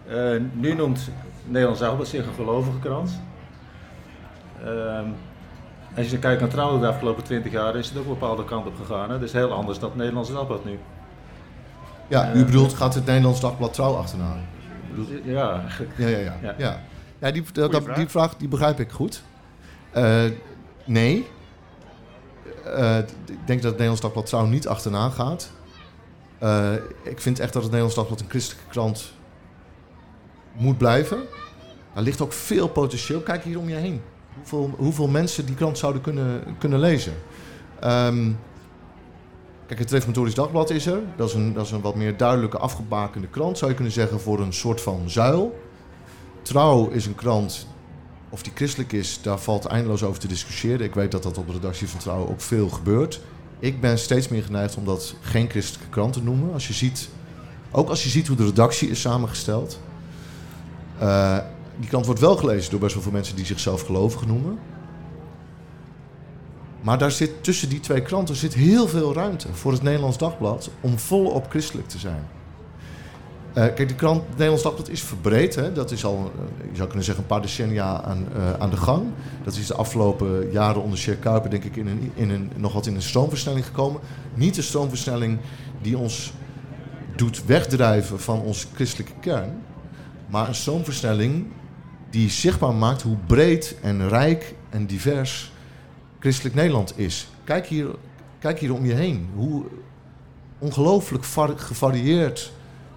Uh, nu noemt Nederlands Dagblad zich een gelovige krant. Uh, als je kijkt naar Trouw de afgelopen 20 jaar, is het ook een bepaalde kant op gegaan. Hè? Dat is heel anders dan het Nederlands Dagblad nu. Ja, u bedoelt, gaat het Nederlands Dagblad Trouw achterna? Ja, Ja, ja, ja. ja. ja. ja die, dat, die vraag die begrijp ik goed. Uh, nee. Uh, ik denk dat het Nederlands Dagblad Trouw niet achterna gaat. Uh, ik vind echt dat het Nederlands Dagblad een christelijke krant moet blijven. Daar ligt ook veel potentieel. Kijk hier om je heen. Hoeveel, mensen die krant zouden kunnen, kunnen lezen. Um, kijk, het Reformatorisch Dagblad is er. Dat is, een, dat is een wat meer duidelijke afgebakende krant, zou je kunnen zeggen, voor een soort van zuil. Trouw is een krant, of die christelijk is, daar valt eindeloos over te discussiëren. Ik weet dat dat op de redactie van Trouw ook veel gebeurt. Ik ben steeds meer geneigd om dat geen christelijke krant te noemen. Als je ziet, ook als je ziet hoe de redactie is samengesteld. Uh, die krant wordt wel gelezen door best wel veel mensen die zichzelf gelovig noemen. Maar daar zit, tussen die twee kranten zit heel veel ruimte voor het Nederlands Dagblad om volop christelijk te zijn. Uh, kijk, de krant het Nederlands Dagblad is verbreed. Hè? Dat is al, uh, je zou kunnen zeggen, een paar decennia aan, uh, aan de gang. Dat is de afgelopen jaren onder Sjer Kuiper, denk ik, in een, in een, nog wat in een stroomversnelling gekomen. Niet de stroomversnelling die ons doet wegdrijven van onze christelijke kern. Maar een stroomversnelling die zichtbaar maakt hoe breed en rijk en divers christelijk Nederland is. Kijk hier, kijk hier om je heen. Hoe ongelooflijk gevarieerd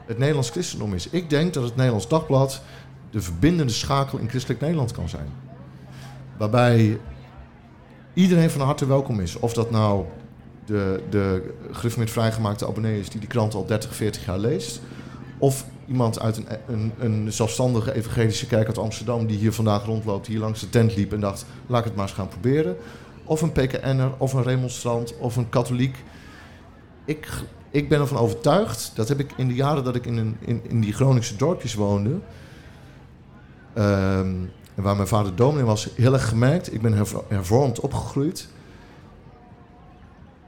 het Nederlands christendom is. Ik denk dat het Nederlands Dagblad de verbindende schakel in christelijk Nederland kan zijn. Waarbij iedereen van harte welkom is. Of dat nou de, de met vrijgemaakte abonnee is die die krant al 30, 40 jaar leest. Of iemand uit een, een, een, zelfstandige evangelische kerk uit Amsterdam... die hier vandaag rondloopt, hier langs de tent liep en dacht... laat ik het maar eens gaan proberen. Of een PKN'er, of een remonstrant, of een katholiek. Ik, ik ben ervan overtuigd, dat heb ik in de jaren dat ik in, een, in, in die Groningse dorpjes woonde... En waar mijn vader dominee was, heel erg gemerkt. Ik ben hervormd opgegroeid.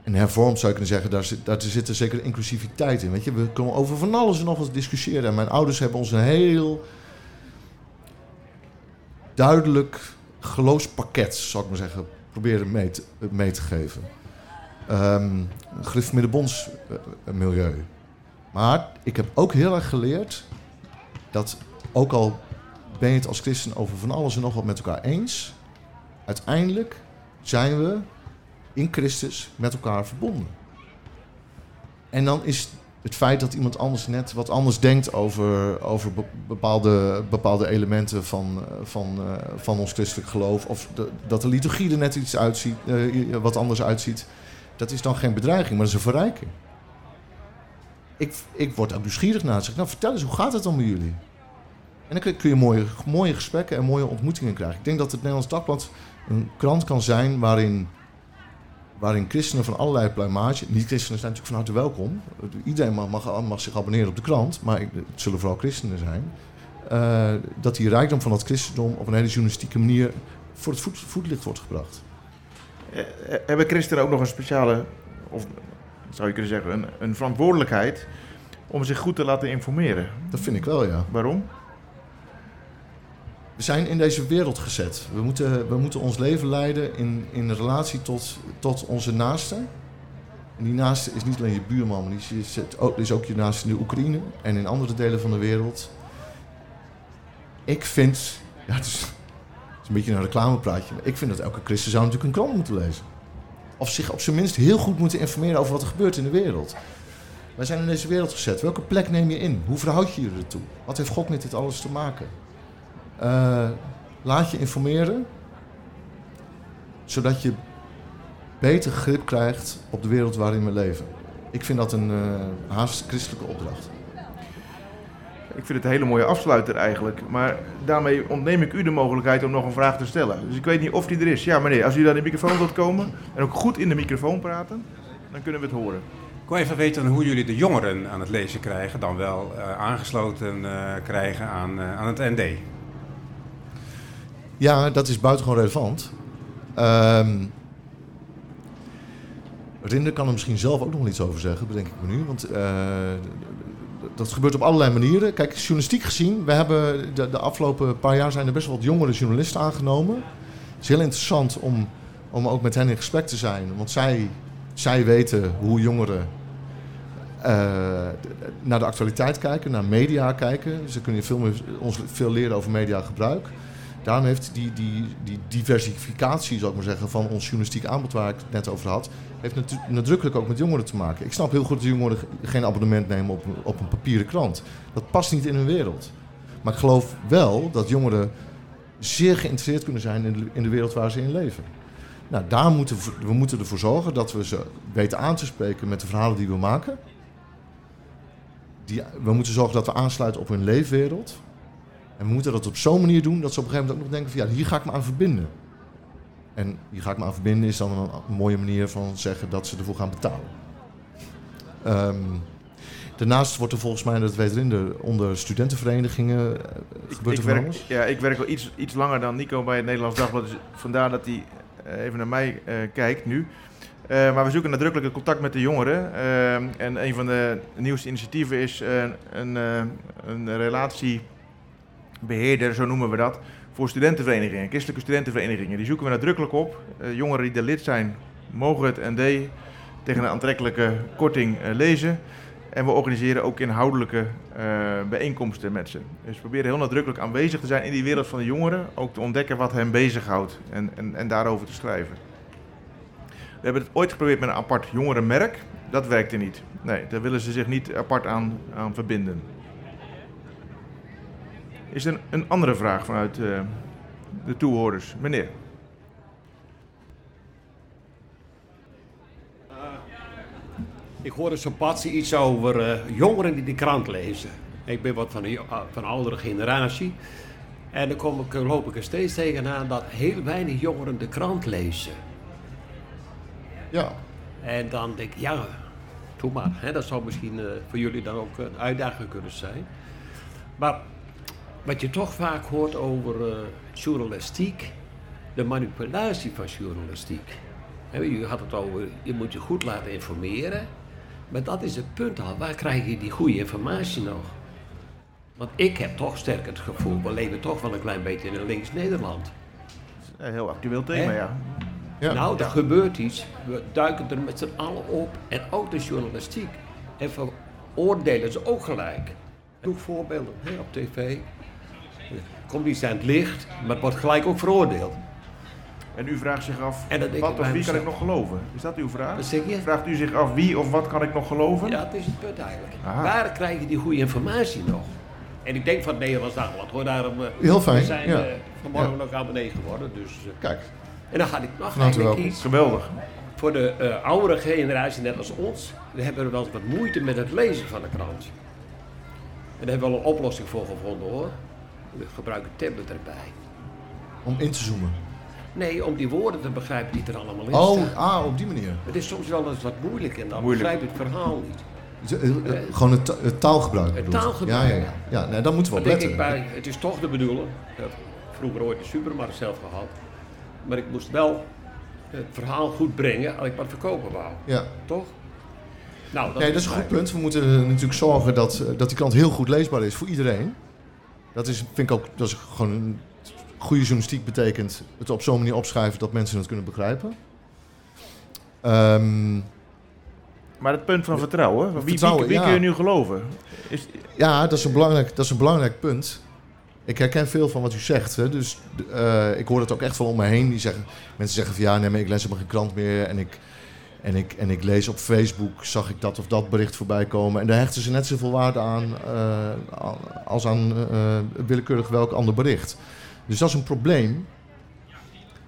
En hervormd zou je kunnen zeggen, daar zit, zit er zeker inclusiviteit in. Weet je? We kunnen over van alles en nog wat discussiëren. En mijn ouders hebben ons een heel duidelijk geloofspakket, zou ik maar zeggen, proberen mee te, mee te geven. Um, Griff Middenbonds uh, milieu. Maar ik heb ook heel erg geleerd dat ook al ben je het als christen over van alles en nog wat met elkaar eens, uiteindelijk zijn we in Christus met elkaar verbonden. En dan is het feit dat iemand anders net wat anders denkt over, over bepaalde, bepaalde elementen van, eh, van, uh, van ons christelijk geloof, of dat de liturgie er net iets uitziet, uh, wat anders uitziet, dat is dan geen bedreiging, maar dat is een verrijking. Ik, ik word ook nieuwsgierig naar. Zeg, nou, vertel eens, hoe gaat het dan met jullie? En dan kun je mooie, mooie gesprekken en mooie ontmoetingen krijgen. Ik denk dat het Nederlands Dagblad een krant kan zijn waarin waarin christenen van allerlei pluimage, niet-christenen zijn natuurlijk van harte welkom. Iedereen mag, mag, mag, zich abonneren op de krant, maar het zullen vooral christenen zijn. Uh, dat die rijkdom van het christendom op een hele journalistieke manier voor het voet, voetlicht wordt gebracht. Uh, hebben christenen ook nog een speciale, of zou je kunnen zeggen, een, een verantwoordelijkheid om zich goed te laten informeren? Dat vind ik wel, ja. Waarom? We zijn in deze wereld gezet. We moeten, we moeten ons leven leiden in, in relatie tot, tot onze naaste. En die naaste is niet alleen je buurman, maar die is, ook, is ook je naaste in de Oekraïne en in andere delen van de wereld. Ik vind, ja, het is, een beetje een reclamepraatje, maar ik vind dat elke christen zou natuurlijk een krant moeten lezen. Of zich op zijn minst heel goed moeten informeren over wat er gebeurt in de wereld. Wij zijn in deze wereld gezet. Welke plek neem je in? Hoe verhoud je je ertoe? Wat heeft God met dit alles te maken? Uh, laat je informeren, zodat je beter grip krijgt op de wereld waarin we leven. Ik vind dat een uh, haast christelijke opdracht. Ik vind het een hele mooie afsluiter eigenlijk. Maar daarmee ontneem ik u de mogelijkheid om nog een vraag te stellen. Dus ik weet niet of die er is. Ja, meneer, als u naar de microfoon wilt komen en ook goed in de microfoon praten, dan kunnen we het horen. Ik wil even weten hoe jullie de jongeren aan het lezen krijgen, dan wel uh, aangesloten uh, krijgen aan, uh, aan het ND. Ja, dat is buitengewoon relevant. Um, Rinder kan er misschien zelf ook nog iets over zeggen, bedenk ik me nu. Want dat gebeurt op allerlei manieren. Kijk, journalistiek gezien, we hebben de, de, afgelopen paar jaar zijn er best wel wat jongere journalisten aangenomen. Het is heel interessant om, om ook met hen in gesprek te zijn. Want zij, zij weten hoe jongeren uh, naar de actualiteit kijken, naar media kijken. Ze kunnen veel meer, ons veel leren over mediagebruik. Daarom heeft die, die, die diversificatie, zou ik maar zeggen, van ons journalistiek aanbod waar ik het net over had, heeft nadrukkelijk ook met jongeren te maken. Ik snap heel goed dat jongeren geen abonnement nemen op, op een papieren krant. Dat past niet in hun wereld. Maar ik geloof wel dat jongeren zeer geïnteresseerd kunnen zijn in de, in de wereld waar ze in leven. Nou, daar moeten we, moeten ervoor zorgen dat we ze weten aan te spreken met de verhalen die we maken. Die, we moeten zorgen dat we aansluiten op hun leefwereld. En we moeten dat op zo'n manier doen dat ze op een gegeven moment ook nog denken van ja, hier ga ik me aan verbinden. En hier ga ik me aan verbinden is dan een, mooie manier van zeggen dat ze ervoor gaan betalen. Um, daarnaast wordt er volgens mij, dat weet Rinder, onder studentenverenigingen eh, gebeurt ik, er werk, Ja, ik werk al iets, iets langer dan Nico bij het Nederlands Dagblad. Dus vandaar dat hij uh, even naar mij uh, kijkt nu. Maar we zoeken nadrukkelijk contact met de jongeren. Uh, en een van de nieuwste initiatieven is een, een relatiebeheerder, zo noemen we dat, voor studentenverenigingen, christelijke studentenverenigingen. Die zoeken we nadrukkelijk op. jongeren die er lid zijn, mogen het ND tegen een aantrekkelijke korting lezen. En we organiseren ook inhoudelijke bijeenkomsten met ze. Dus we proberen heel nadrukkelijk aanwezig te zijn in die wereld van de jongeren. Ook te ontdekken wat hen bezighoudt en, en, en daarover te schrijven. We hebben het ooit geprobeerd met een apart jongerenmerk. Dat werkte niet. Nee, daar willen ze zich niet apart aan, aan verbinden. Is er een, andere vraag vanuit uh, de toehoorders? Meneer. Uh, ik hoorde zo pas iets over uh, jongeren die de krant lezen. Ik ben wat van een, van een oudere generatie. En dan kom ik, loop ik er steeds tegenaan dat heel weinig jongeren de krant lezen. Ja. En dan denk ik, ja, doe maar. Hè, dat zou misschien uh, voor jullie dan ook een uitdaging kunnen zijn. Maar wat je toch vaak hoort over uh, journalistiek, de manipulatie van journalistiek. Je had het over, je moet je goed laten informeren. Maar dat is het punt al, waar krijg je die goede informatie nog? Want ik heb toch sterk het gevoel, we leven toch wel een klein beetje in een links Nederland. Een heel actueel thema, ja. Ja. Nou, er gebeurt iets. We duiken er met z'n allen op. En ook de journalistiek. En veroordelen ze ook gelijk. Doe voorbeelden hè, op tv. Komt iets aan het licht, maar het wordt gelijk ook veroordeeld. En u vraagt zich af, wat of wie kan ik nog geloven? Is dat uw vraag? Wat zeg je? Vraagt u zich af wie of wat kan ik nog geloven? Ja, dat is het punt eigenlijk. Aha. Waar krijg je die goede informatie nog? En ik denk van het Nederlands Dagblad hoor, daarom eh, Heel fijn, we zijn ja. eh, vanmorgen Ja. nog abonnee geworden. Dus, eh, Kijk, en dan ga ik nog eigenlijk iets Geweldig. voor de eh, oudere generatie, net als ons, we hebben wel eens wat moeite met het lezen van de krant. En daar hebben we wel een oplossing voor gevonden hoor. We gebruiken tablet erbij. om in te zoomen. Nee, om die woorden te begrijpen die er allemaal in Oh, staan. ah, op die manier. Het is soms wel eens wat moeilijk en dan Moeilijk. begrijp je het verhaal niet. Eh, Gewoon het, ta- het taalgebruik. Het taalgebruik. Ja, ja, ja. ja nee, daar moeten we op denk ik letten. bij, het is toch de bedoeling. Ik heb vroeger ooit de supermarkt zelf gehad. Maar ik moest wel het verhaal goed brengen als ik wat verkopen wou. Ja. Toch? Nou, dat Nee, dat is een goed punt. We moeten natuurlijk zorgen dat, eh, dat die krant heel goed leesbaar is voor iedereen. Dat is, vind ik ook, dat is gewoon een goede journalistiek betekent het op zo'n manier opschrijven dat mensen het kunnen begrijpen. Ehm, Maar het punt van vertrouwen, wie, wie, Vertrouwen, wie ja. kun je nu geloven? Is, ja, dat is, een belangrijk, dat is een belangrijk punt. Ik herken veel van wat u zegt. Hè. Dus eh, ik hoor het ook echt wel om me heen. Die zeggen, mensen zeggen van ja, nee, maar ik lees helemaal geen krant meer. En ik, en, ik, en ik lees op Facebook, zag ik dat of dat bericht voorbij komen. En daar hechten ze net zoveel waarde aan eh, als aan eh, willekeurig welk ander bericht. Dus dat is een probleem.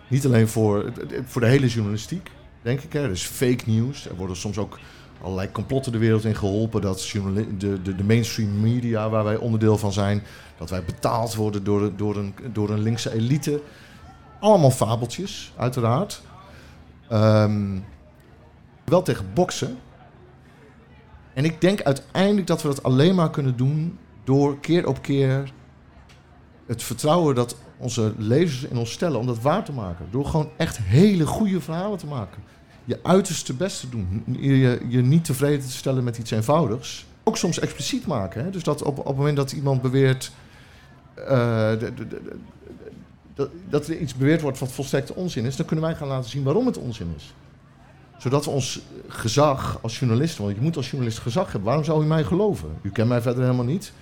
Niet alleen voor, voor de hele journalistiek, denk ik. Hè. Dus fake news. Er worden soms ook allerlei complotten de wereld in geholpen. Dat de, de, de mainstream media, waar wij onderdeel van zijn, dat wij betaald worden door, door, een, door een linkse elite. Allemaal fabeltjes, uiteraard. Ehm, wel tegen boksen. En ik denk uiteindelijk dat we dat alleen maar kunnen doen door keer op keer het vertrouwen dat onze lezers in ons stellen om dat waar te maken. Door gewoon echt hele goede verhalen te maken. Je uiterste best te doen. Je, je niet tevreden te stellen met iets eenvoudigs. Ook soms expliciet maken. Hè? Dus dat op, op het moment dat iemand beweert. eh, dat, dat er iets beweerd wordt wat volstrekt onzin is, dan kunnen wij gaan laten zien waarom het onzin is. Zodat we ons gezag als journalisten, want je moet als journalist gezag hebben, waarom zou u mij geloven? U kent mij verder helemaal niet.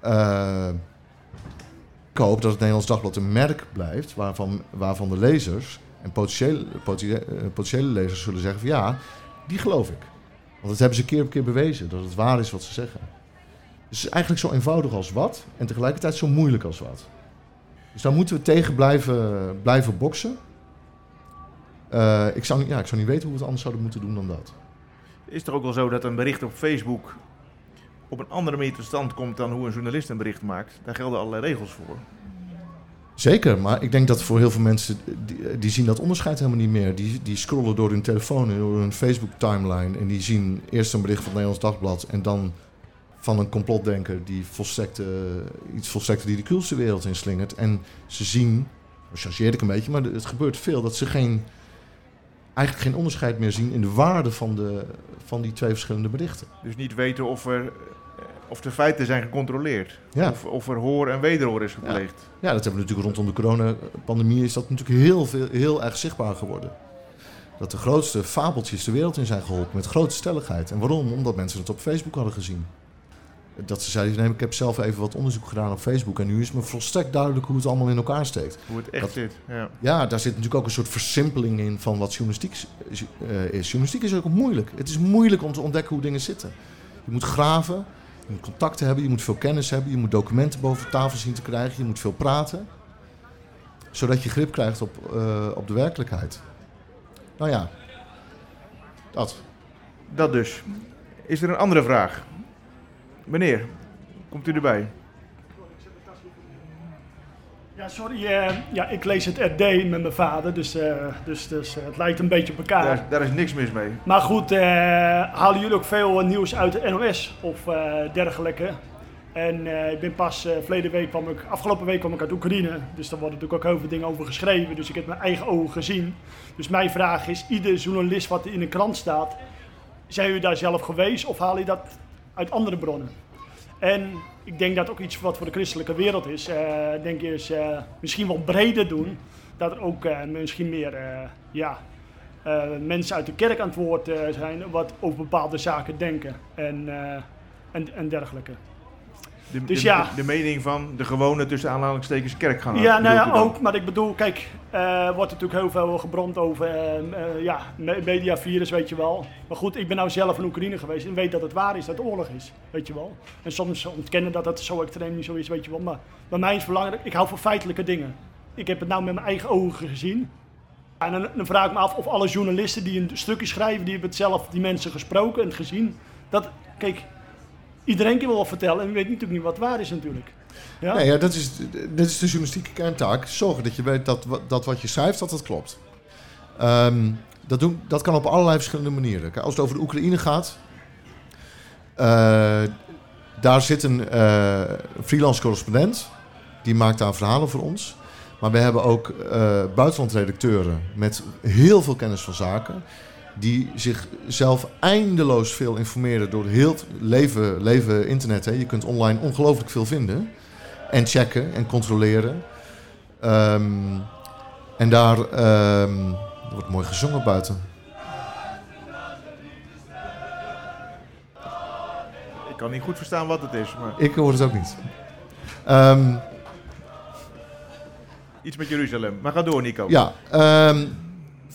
Eh, ik hoop dat het Nederlands Dagblad een merk blijft waarvan, waarvan de lezers en potentiële, eh, potentiële lezers zullen zeggen van ja, die geloof ik. Want dat hebben ze keer op keer bewezen, dat het waar is wat ze zeggen. Het is eigenlijk zo eenvoudig als wat en tegelijkertijd zo moeilijk als wat. Dus daar moeten we tegen blijven, blijven boksen. Eh, ik, zou, niet- ja, ik zou niet weten hoe we het anders zouden moeten doen dan dat. Is het ook wel zo dat een bericht op Facebook op een andere manier tot stand komt dan hoe een journalist een bericht maakt? Daar gelden allerlei regels voor. Zeker, maar ik denk dat voor heel veel mensen, die, die zien dat onderscheid helemaal niet meer. Die, die scrollen door hun telefoon en door hun Facebook-timeline en die zien eerst een bericht van het Nederlands Dagblad en dan van een complotdenker die volstrekt, iets volstrekt ridicuuls de wereld inslingert. En ze zien, chargeer ik een beetje, maar het gebeurt veel, dat ze geen, eigenlijk geen onderscheid meer zien in de waarde van, de, van die twee verschillende berichten. Dus niet weten of, er, eh, of de feiten zijn gecontroleerd. Ja. Of, of er hoor en wederhoor is gepleegd. Ja, dat hebben we natuurlijk rondom de coronapandemie is dat natuurlijk heel, veel, heel erg zichtbaar geworden. Dat de grootste fabeltjes de wereld in zijn geholpen met grote stelligheid. En waarom? Omdat mensen het op Facebook hadden gezien. Dat ze zeiden, nee, ik heb zelf even wat onderzoek gedaan op Facebook en nu is me volstrekt duidelijk hoe het allemaal in elkaar steekt. Hoe het echt Dat- zit. Ja. Ja, daar zit natuurlijk ook een soort versimpeling in van wat journalistiek is. eh, is. Journalistiek is ook moeilijk. Het is moeilijk om te ontdekken hoe dingen zitten. Je moet graven, je moet contacten hebben, je moet veel kennis hebben, je moet documenten boven tafel zien te krijgen, je moet veel praten. Zodat je grip krijgt op, eh, op de werkelijkheid. Nou ja, dat. Dat dus. Is er een andere vraag? Meneer, komt u erbij? Ja, sorry. eh, ja, ik lees het RD met mijn vader, dus, eh, dus, dus eh, het lijkt een beetje op elkaar. Daar, is- daar is niks mis mee. Maar goed, halen jullie ook veel nieuws uit de NOS of dergelijke? En ik ben pas verleden week kwam ik, afgelopen week kwam ik uit Oekraïne, dus daar worden natuurlijk ook heel veel dingen over geschreven. Dus ik heb mijn eigen ogen gezien. Dus mijn vraag is, ieder journalist wat in een krant staat, zijn jullie daar zelf geweest of haal je dat uit andere bronnen? En ik denk dat ook iets wat voor de christelijke wereld is, eh, denk je is eh, misschien wel breder doen. Dat er ook eh, misschien meer ja, mensen uit de kerk aan het woord zijn wat over bepaalde zaken denken en, en, en dergelijke. De, Dus de, ja. de mening van de gewone tussen aanhalingstekens kerkganger. Ja, nou ja, ook. Maar ik bedoel, kijk, eh wordt natuurlijk heel veel gebrand over eh, eh, ja, me- mediavirus, weet je wel. Maar goed, ik ben nou zelf in Oekraïne geweest en weet dat het waar is, dat het oorlog is, weet je wel. En soms ontkennen dat het zo extreem niet zo is, weet je wel. Maar bij mij is het belangrijk, ik hou van feitelijke dingen. Ik heb het nou met mijn eigen ogen gezien. En dan, dan vraag ik me af of alle journalisten die een stukje schrijven, die hebben het zelf, die mensen gesproken en gezien. Dat, kijk, iedereen kan wel wat vertellen en weet natuurlijk niet wat waar is natuurlijk. Ja? Nee, ja, dat is, dit is de journalistieke kerntaak. Zorgen dat je weet dat, dat wat je schrijft, dat dat klopt. Ehm, dat, doen, dat kan op allerlei verschillende manieren. Als het over de Oekraïne gaat... eh, daar zit een eh, freelance correspondent. Die maakt daar verhalen voor ons. Maar we hebben ook eh buitenlandredacteuren met heel veel kennis van zaken. Die zichzelf eindeloos veel informeren door heel het leven, leven internet. Hè. Je kunt online ongelooflijk veel vinden. En checken en controleren. Ehm, en daar ehm, er wordt mooi gezongen buiten. Ik kan niet goed verstaan wat het is, maar Ik hoor het ook niet. Ehm, iets met Jeruzalem. Maar ga door, Nico. Ja,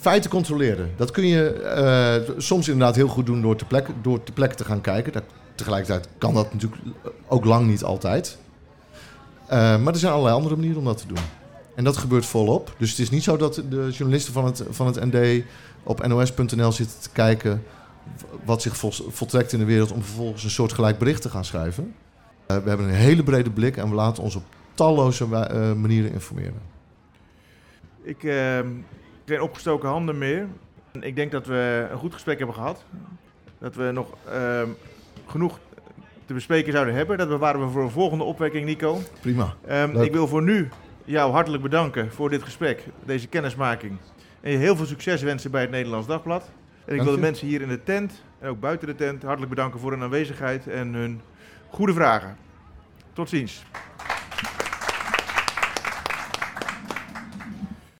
feiten controleren. Dat kun je eh, soms inderdaad heel goed doen door te plekke, door te plekke te gaan kijken. Dat, tegelijkertijd kan dat natuurlijk ook lang niet altijd. Eh, maar er zijn allerlei andere manieren om dat te doen. En dat gebeurt volop. Dus het is niet zo dat de journalisten van het, van het ND op nos.nl zitten te kijken wat zich vol- voltrekt in de wereld om vervolgens een soort gelijk bericht te gaan schrijven. Eh, we hebben een hele brede blik en we laten ons op talloze manieren informeren. Ik ehm, geen opgestoken handen meer. Ik denk dat we een goed gesprek hebben gehad. Dat we nog ehm, genoeg te bespreken zouden hebben. Dat bewaren we voor een volgende opwekking, Nico. Prima. Ehm, ik wil voor nu jou hartelijk bedanken voor dit gesprek, deze kennismaking. En je heel veel succes wensen bij het Nederlands Dagblad. En ik wil de mensen hier in de tent en ook buiten de tent hartelijk bedanken voor hun aanwezigheid en hun goede vragen. Tot ziens.